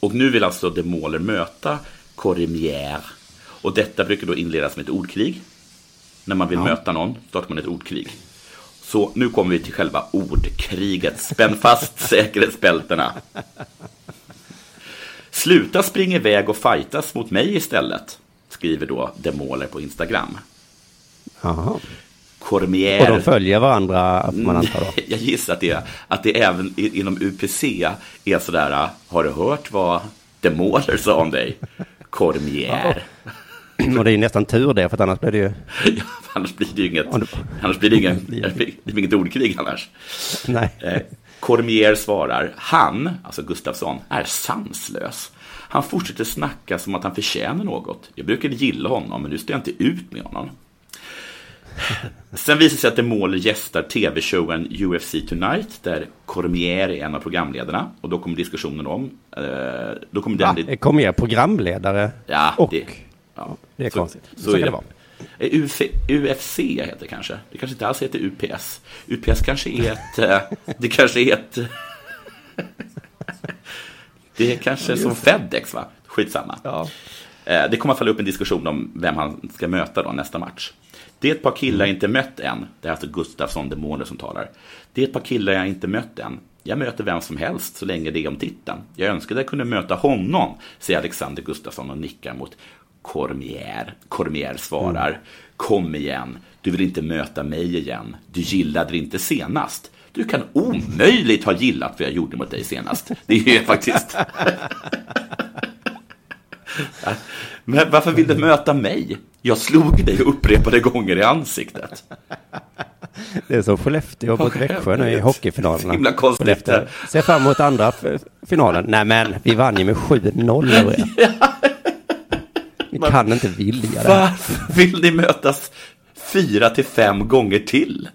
S4: och nu vill alltså de möta Cormier. Och detta brukar då inledas med ett ordkrig. När man vill
S5: Ja.
S4: möta någon startar man ett ordkrig. Så nu kommer vi till själva ordkriget. Spänn fast säkerhetsbältena. Sluta springa iväg och fightas mot mig istället. Skriver då de på Instagram.
S5: Jaha.
S4: Cormier.
S5: Och de följer varandra, man anta då.
S4: Jag gissar att det, att det även inom UPC är sådär, har du hört vad de Måler sa om dig? Cormier.
S5: Och det är nästan tur det, för att annars blir det ju...
S4: Ja, annars blir det ju inget, annars blir det ingen, det blir inget ordkrig annars.
S5: Nej.
S4: Eh, Cormier svarar, han, alltså Gustafsson, är sanslös. Han fortsätter snacka som att han förtjänar något. Jag brukade gilla honom, men nu står jag inte ut med honom. Sen visar det sig att Mål gästar tv-showen UFC Tonight, där Cormier är en av programledarna. Och då kommer diskussionen om... Eh, då kommer den...
S5: Kommer jag programledare?
S4: Ja,
S5: och...
S4: det, ja.
S5: Det är
S4: Så-
S5: konstigt.
S4: så
S5: Så,
S4: är
S5: kan
S4: det.
S5: vara.
S4: Eh, UF, UFC heter det kanske. Det kanske inte alls heter UPS. UPS kanske är ett... eh, Det kanske är ett... Det är kanske som Fedex, va? Skitsamma. Eh, Det kommer att falla upp en diskussion om vem han ska möta då nästa match. Det är ett par killar jag inte mött än. Det är alltså Gustafsson Demoner som talar. Det är ett par killar jag inte mött än. Jag möter vem som helst så länge det är om titeln. Jag önskade jag kunde möta honom, säger Alexander Gustafsson och nickar mot Cormier. Cormier svarar. Kom igen, du vill inte möta mig igen. Du gillade det inte senast. Du kan omöjligt ha gillat vad jag gjorde mot dig senast. Det är ju faktiskt... Men varför vill du möta mig? Jag slog dig upprepade gånger i ansiktet.
S5: Det är som Skellefteå mot
S4: Ja,
S5: Växjö nu i hockeyfinalerna.
S4: Himla konstigt.
S5: Ser fram emot andra finalen. Nej men, vi vann ju med 7-0 över er. Ni kan inte vilja det.
S4: Varför vill ni mötas fyra till fem gånger till?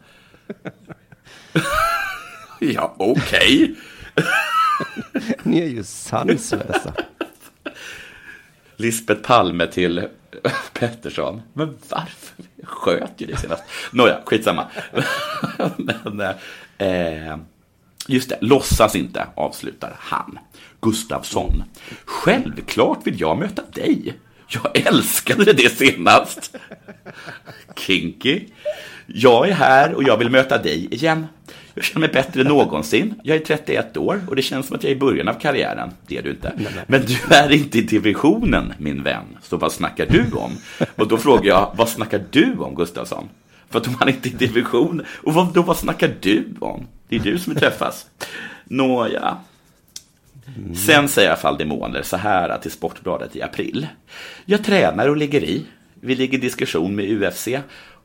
S4: ja, okej.
S5: Ni är ju sanslösa.
S4: Lisbeth Palme till Pettersson. Men varför? Jag sköt ju det senast. Nåja, skitsamma. Men, eh, just det, låtsas inte, avslutar han. Gustafsson. Självklart vill jag möta dig. Jag älskade det senast. Kinky. Jag är här och jag vill möta dig igen. Jag känner mig bättre än någonsin. Jag är 31 år och det känns som att jag är i början av karriären. Det är du inte. Men du är inte i divisionen, min vän. Så vad snackar du om? Och då frågar jag, vad snackar du om, Gustafsson? För att om han inte är i division, och vad, då vad snackar du om? Det är du som träffas. Nåja. Sen säger i alla fall Demoner så här till Sportbladet i april. Jag tränar och ligger i. Vi ligger i diskussion med UFC.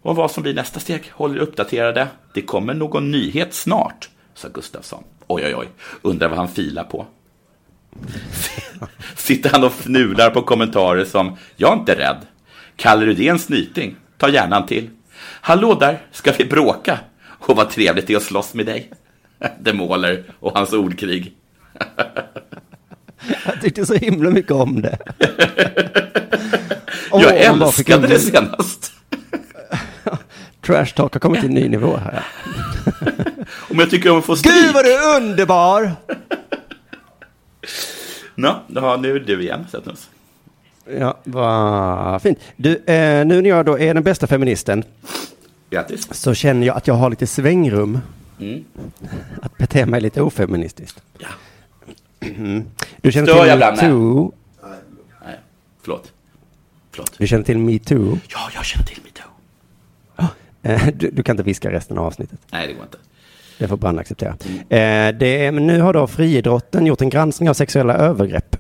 S4: Och vad som blir nästa steg håller er uppdaterade. Det kommer någon nyhet snart, sa Gustafsson. Oj, oj, oj. Undrar vad han filar på. Sitter han och fnular på kommentarer som Jag är inte rädd. Kallar du det en snyting? Ta gärna en till. Hallå där, ska vi bråka? Och vad trevligt det är att slåss med dig. Demoler och hans ordkrig.
S5: Jag tyckte så himla mycket om det.
S4: Jag älskade det senast.
S5: Trash talk har kommit till en ny nivå här.
S4: Om jag tycker om att få stryk.
S5: Gud vad du är underbar!
S4: Nå, ja, nu är det du igen, Sätnus.
S5: Ja, vad fint. Du, eh, nu när jag då är den bästa feministen
S4: Grattis.
S5: så känner jag att jag har lite svängrum
S4: Mm.
S5: att bete mig lite ofeministiskt.
S4: Ja.
S5: Mm. Du känner
S4: Stör
S5: till metoo?
S4: Nej, förlåt. Förlåt.
S5: Du känner till metoo?
S4: Ja, jag känner till metoo.
S5: Eh, Du, du kan inte viska resten av avsnittet.
S4: Nej, det går inte.
S5: Det får Brann acceptera. Eh, det men nu har då friidrotten gjort en granskning av sexuella övergrepp.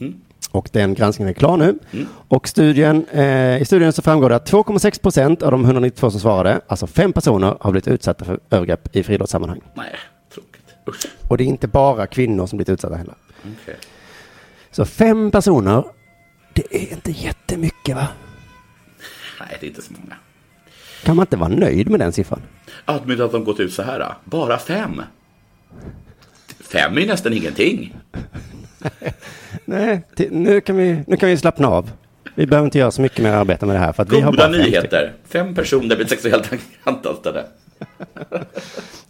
S4: Mm.
S5: Och den granskningen är klar nu.
S4: Mm.
S5: Och studien, eh, i studien så framgår det att 2,6 procent av de 192 som svarade, alltså fem personer, har blivit utsatta för övergrepp i friidrottssammanhang.
S4: Nej, tråkigt. Usch.
S5: Och det är inte bara kvinnor som blivit utsatta heller.
S4: Okej.
S5: Så fem personer, det är inte jättemycket va?
S4: Nej, det är inte så många.
S5: Kan man inte vara nöjd med den siffran?
S4: Att men att de gått ut så här, bara fem. Fem är nästan ingenting.
S5: Nej, nu kan, vi, nu kan vi slappna av. Vi behöver inte göra så mycket mer arbete med det här. För att vi har
S4: Goda
S5: bara fem
S4: nyheter. Fem personer blir sexuellt antastade.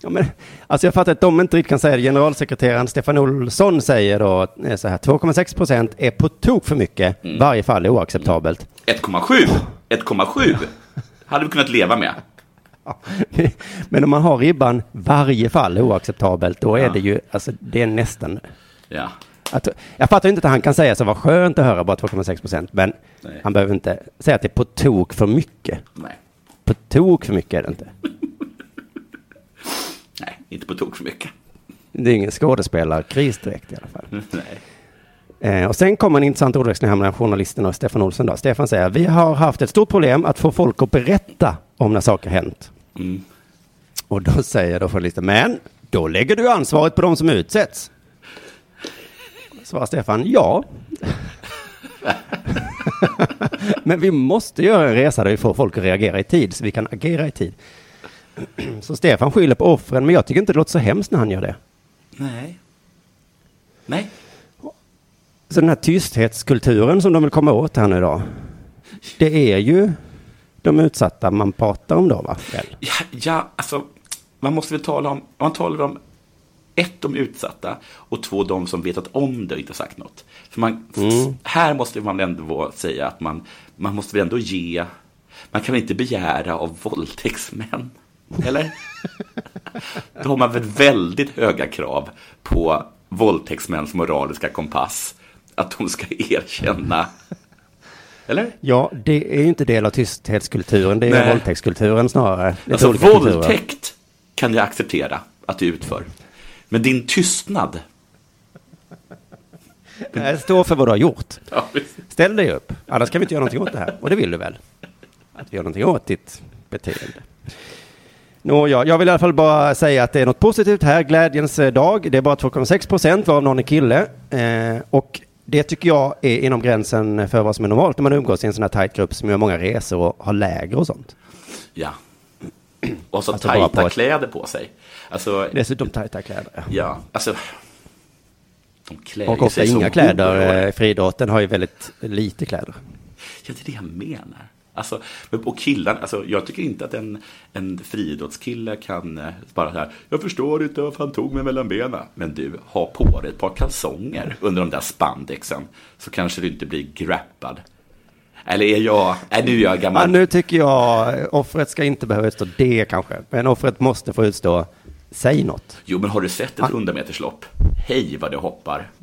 S5: Ja, men, alltså jag fattar att de inte riktigt kan säga det. Generalsekreteraren Stefan Olsson säger då eh, så här, 2,6 procent är på tok för mycket.
S4: Mm.
S5: Varje fall är oacceptabelt.
S4: 1,7. 1,7 hade vi kunnat leva med.
S5: Men om man har ribban varje fall oacceptabelt, då är
S4: Ja.
S5: det ju, alltså det är nästan...
S4: Ja.
S5: Att, jag fattar inte att han kan säga så, vad skönt att höra bara 2,6 procent, men
S4: Nej.
S5: han behöver inte säga att det är på tok för mycket.
S4: Nej.
S5: På tok för mycket är det inte.
S4: Nej, inte på tok för mycket.
S5: Det är ingen skådespelarkris direkt i alla fall.
S4: Nej.
S5: Eh, och sen kommer en intressant ordväxling här mellan journalisten och Stefan Olsson. Då. Stefan säger, vi har haft ett stort problem att få folk att berätta om när saker hänt.
S4: Mm.
S5: Och då säger då journalisten, men då lägger du ansvaret på de som utsätts. Svarar Stefan, ja. men vi måste göra en resa där vi får folk att reagera i tid, så vi kan agera i tid. så Stefan skyller på offren, men jag tycker inte det låter så hemskt när han gör det.
S4: Nej. Nej.
S5: Så den här tysthetskulturen som de vill komma åt här nu då, det är ju de utsatta man pratar om då, va?
S4: Ja, ja, alltså, man måste väl tala om, man talar om ett, de utsatta och två, de som vetat om det och inte sagt något. För man,
S5: Mm.
S4: här måste man ändå säga att man, man måste väl ändå ge, man kan väl inte begära av våldtäktsmän, eller? Då har man väl väldigt höga krav på våldtäktsmäns moraliska kompass, att de ska erkänna, eller?
S5: Ja, det är ju inte del av tysthetskulturen, det är
S4: Nej.
S5: våldtäktskulturen snarare.
S4: Alltså
S5: olika kulturer.
S4: våldtäkt kan jag acceptera att du utför. Men din tystnad.
S5: Nej, Stå för vad du har gjort.
S4: Ja.
S5: Ställ dig upp, annars kan vi inte göra någonting åt det här. Och det vill du väl? Att vi gör någonting åt ditt beteende. Nå, ja, jag vill i alla fall bara säga att det är något positivt här, glädjens dag. Det är bara 2,6 procent varav någon är kille. Eh, och det tycker jag är inom gränsen för vad som är normalt när man umgås i en sån här tajt grupp som gör många resor och har läger och sånt.
S4: Ja. Och så
S5: Alltså
S4: tajta
S5: på ett-
S4: kläder på sig. Alltså,
S5: Dessutom tajta kläder. ja.
S4: alltså. De klär
S5: Och ofta
S4: sig
S5: inga kläder. eh, Friidrotten har ju väldigt lite kläder.
S4: Ja, det är det jag menar. Alltså, och killar, alltså, jag tycker inte att en, en friidrottskille kan eh, bara så här, jag förstår inte varför han tog mig mellan benen. Men du, ha på dig ett par kalsonger under de där spandexen, så kanske du inte blir grappad. Eller är jag, nu är jag
S5: Ja,
S4: gammal.
S5: nu tycker jag eh, offret ska inte behöva utstå det kanske. Men offret måste få utstå, säg något.
S4: Jo, men har du sett ett 100 meterslopp? Hej vad det hoppar.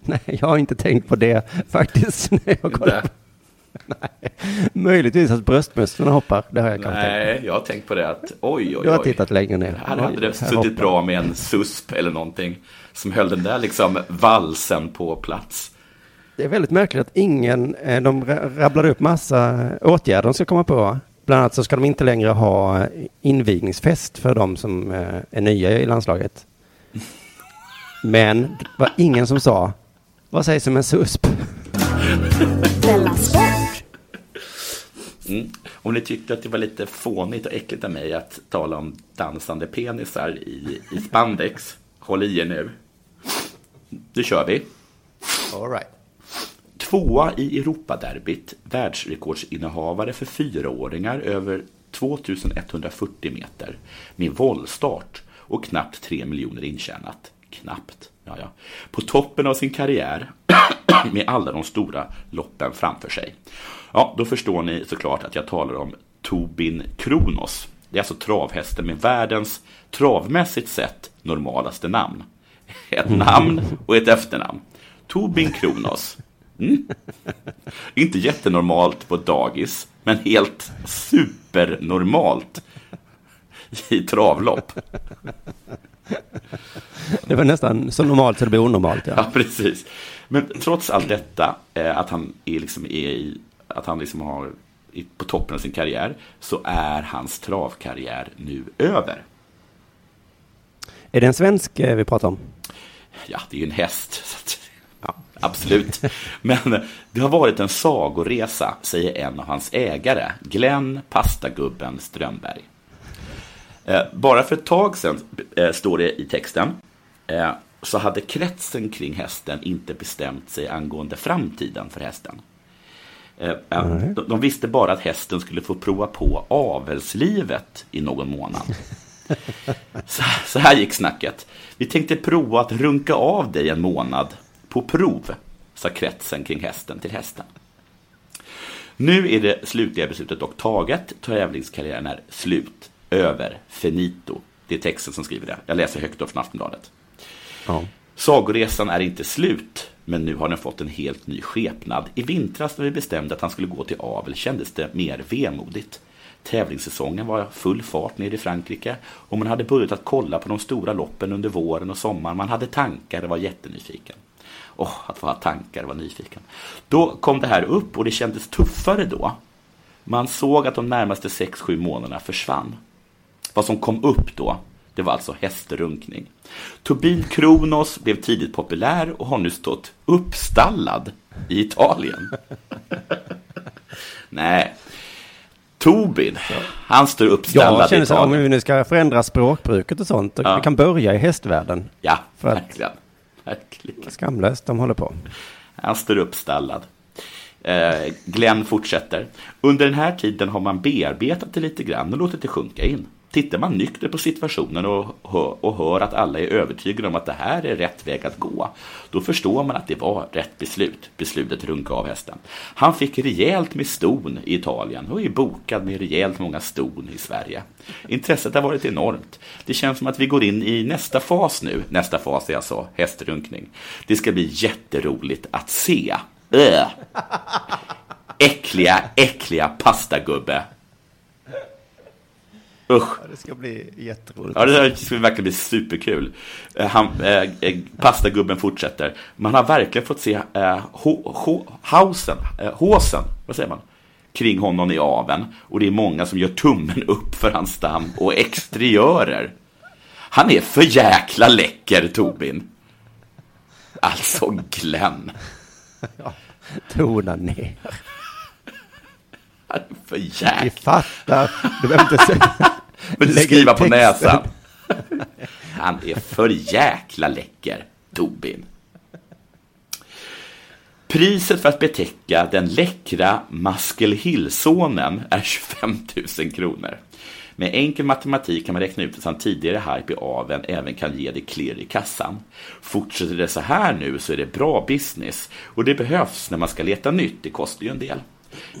S5: Nej, jag har inte tänkt på det faktiskt. När jag kollar. Nej. Möjligtvis att bröstmusklerna hoppar. Det har jag kanske tänkt
S4: Nej, jag har tänkt på det att oj, oj, oj.
S5: Du har tittat längre ner.
S4: Här
S5: Oj,
S4: hade det suttit
S5: hoppar.
S4: bra med en susp eller någonting som höll den där liksom valsen på plats.
S5: Det är väldigt märkligt att ingen, eh, de ra- rabblade upp massa åtgärder de ska komma på. Bland annat så ska de inte längre ha invigningsfest för de som eh, är nya i landslaget. Men det var ingen som sa, vad sägs om en susp?
S4: Mm. Om ni tyckte att det var lite fånigt och äckligt av mig att tala om dansande penisar i, i spandex, håll i er nu. Nu kör vi.
S5: All right.
S4: Tvåa i Europaderbyt, världsrekordsinnehavare för fyraåringar över 2140 meter med våldstart och knappt 3 miljoner intjänat. Knappt, ja ja. På toppen av sin karriär med alla de stora loppen framför sig. Ja, då förstår ni såklart att jag talar om Tobin Kronos. Det är alltså travhästen med världens travmässigt sett normalaste namn. Ett namn och ett efternamn. Tobin Kronos. Mm. Inte jättenormalt på dagis, men helt supernormalt i travlopp.
S5: Det var nästan så normalt så det blir onormalt. Ja.
S4: Ja, precis. Men trots allt detta, eh, att han är liksom är i, att han liksom har på toppen av sin karriär, så är hans travkarriär nu över.
S5: Är det en svensk eh, vi pratar om?
S4: Ja, det är ju en häst. Ja, absolut. Men eh, det har varit en sagoresa, säger en av hans ägare, Glenn Pastagubben Strömberg. Eh, Bara för ett tag sedan, står det i texten, så hade kretsen kring hästen inte bestämt sig angående framtiden för hästen. De, de visste bara att hästen skulle få prova på avelslivet i någon månad. Så, så här gick snacket. Vi tänkte prova att runka av dig en månad på prov, sa kretsen kring hästen till hästen. Nu är det slutliga beslutet dock taget. Tävlingskarriären är slut. Över. Finito. Det är texten som skriver det. Jag läser högt upp från Aftonbladet.
S5: Ja.
S4: Sagoresan är inte slut, men nu har den fått en helt ny skepnad. I vintras när vi bestämde att han skulle gå till avel kändes det mer vemodigt. Tävlingssäsongen var full fart nere i Frankrike och man hade börjat att kolla på de stora loppen under våren och sommaren. Man hade tankar och var jättenyfiken. Åh, att få ha tankar och vara nyfiken. Då kom det här upp och det kändes tuffare då. Man såg att de närmaste 6-7 månaderna försvann. Vad som kom upp då, det var alltså hästrunkning. Tobin Kronos blev tidigt populär och har nu stått uppstallad i Italien. Nej, Tobin, han står uppstallad
S5: Jag
S4: i
S5: känner så här, om
S4: Italien.
S5: vi nu ska förändra språkbruket och sånt, och
S4: Ja.
S5: vi kan börja i hästvärlden.
S4: Ja,
S5: För
S4: verkligen. verkligen.
S5: Skamlöst de håller på.
S4: Han står uppstallad. Eh, Glenn fortsätter. Under den här tiden har man bearbetat det lite grann och låtit det sjunka in. Tittar man nykter på situationen och hör, och hör att alla är övertygade om att det här är rätt väg att gå, då förstår man att det var rätt beslut, beslutet runka av hästen. Han fick rejält med ston i Italien och är bokad med rejält många ston i Sverige. Intresset har varit enormt. Det känns som att vi går in i nästa fas nu. Nästa fas är alltså hästrunkning. Det ska bli jätteroligt att se. Äh. Äckliga, äckliga pastagubbe. Usch.
S5: Det ska bli jätteroligt.
S4: Ja, det skulle verkligen bli superkul. Eh, Han, eh, eh, pastagubben fortsätter. Man har verkligen fått se eh, ho, ho, hausen, eh, håsen, vad säger man? Kring honom i aven. Och det är många som gör tummen upp för hans stam och exteriörer. Han är för jäkla läcker, Tobin. Alltså, Glenn.
S5: Tona ner.
S4: För jäkla...
S5: Vi fattar. Du behöver inte säga.
S4: Men skriva på näsan. Han är för jäkla läcker, Tobin. Priset för att betäcka den läckra Maskelhillsonen är 25 000 kronor. Med enkel matematik kan man räkna ut att han tidigare hype i aveln även kan ge det klirr i kassan. Fortsätter det så här nu så är det bra business och det behövs när man ska leta nytt, det kostar ju en del.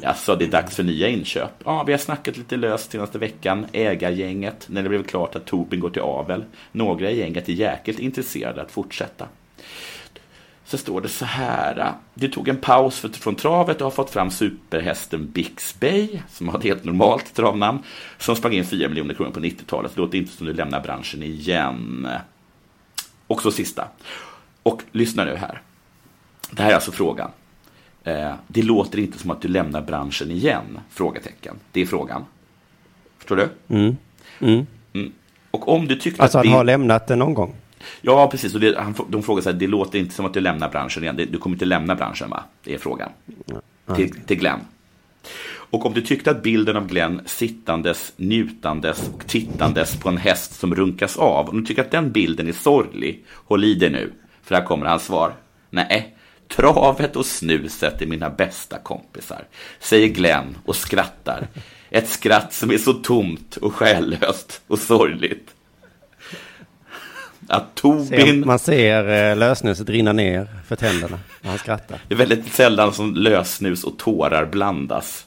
S4: Alltså, det är dags för nya inköp. Ja, vi har snackat lite löst senaste veckan. Ägargänget, när det blev klart att Tobin går till avel. Några i gänget är jäkligt intresserade att fortsätta. Så står det så här. Du tog en paus från travet och har fått fram superhästen Bixby, som har ett helt normalt travnamn, som sprang in 4 miljoner kronor på 90-talet. Låter inte som du lämnar branschen igen. Och så sista. Och lyssna nu här. Det här är alltså frågan. Eh, det låter inte som att du lämnar branschen igen? Frågetecken. Det är frågan. Förstår du?
S5: Mm. Mm.
S4: Mm. Och om du tyckte
S5: Alltså
S4: att
S5: han
S4: det...
S5: har lämnat den någon gång.
S4: Ja, precis. Och det, han, de frågar så här, det låter inte som att du lämnar branschen igen. Du kommer inte lämna branschen, va? Det är frågan. Till, till Glenn. Och om du tyckte att bilden av Glenn sittandes, njutandes och tittandes på en häst som runkas av, om du tycker att den bilden är sorglig, håll i dig nu, för här kommer hans svar. Nej, travet och snuset är mina bästa kompisar, säger Glenn och skrattar. Ett skratt som är så tomt och själlöst och sorgligt. Att Tobin...
S5: Man ser eh, lösnuset rinna ner för tänderna när han skrattar.
S4: Det är väldigt sällan som lösnus och tårar blandas.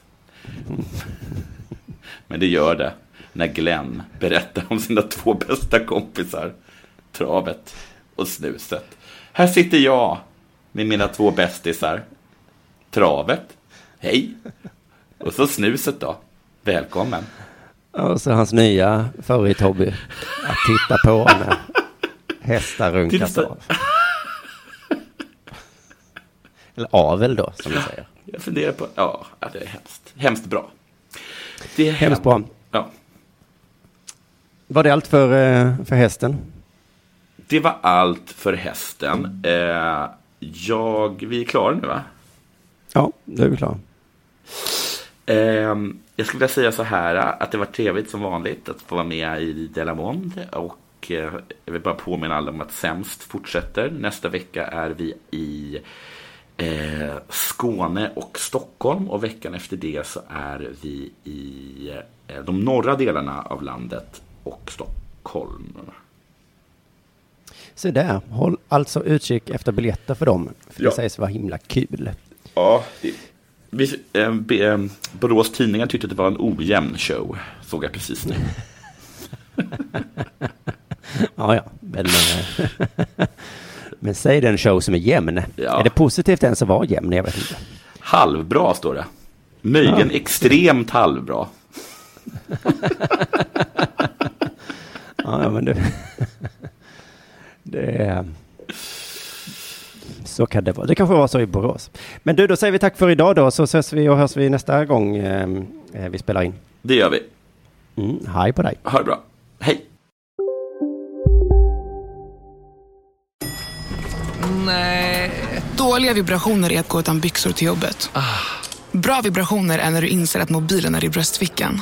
S4: Men det gör det när Glenn berättar om sina två bästa kompisar, travet och snuset. Här sitter jag med mina två bästisar. Travet, hej. Och så snuset då, välkommen.
S5: Och så hans nya favorithobby. Att titta på när Hästar runkas av. Eller avel då, som vi säger.
S4: Jag funderar på, ja, ja, det är hemskt. Hemskt bra. Det är
S5: Hemskt bra.
S4: Ja.
S5: Var det allt för, eh, för hästen?
S4: Det var allt för hästen. Eh, jag, vi är klara nu va?
S5: Ja, då är vi klara.
S4: Ehm, jag skulle vilja säga så här att det var trevligt som vanligt att få vara med i Delamond och eh, jag vill bara påminna alla om att Sämst fortsätter. Nästa vecka är vi i eh, Skåne och Stockholm och veckan efter det så är vi i eh, de norra delarna av landet och Stockholm.
S5: Så där, håll alltså utkik efter biljetter för dem. För
S4: Ja.
S5: det sägs vara himla kul.
S4: Ja, vi, eh, be, eh, Borås Tidningar tyckte att det var en ojämn show, såg jag precis nu.
S5: Ja, ja, men, eh, men säg den show som är jämn.
S4: Ja.
S5: Är det positivt ens att vara jämn? Jag vet inte.
S4: Halvbra står det. Möjligen
S5: Ja.
S4: extremt halvbra.
S5: Ja, men det... det är... Så kan det vara. Det kanske var så i Borås. Men du, då säger vi tack för idag då, så ses vi och hörs vi nästa gång eh, eh, vi spelar in.
S4: Det gör vi.
S5: Mm, hej på dig.
S4: Ha det bra. Hej.
S8: Nej. Dåliga vibrationer är att gå utan byxor till jobbet. Bra vibrationer är när du inser att mobilen är i bröstfickan.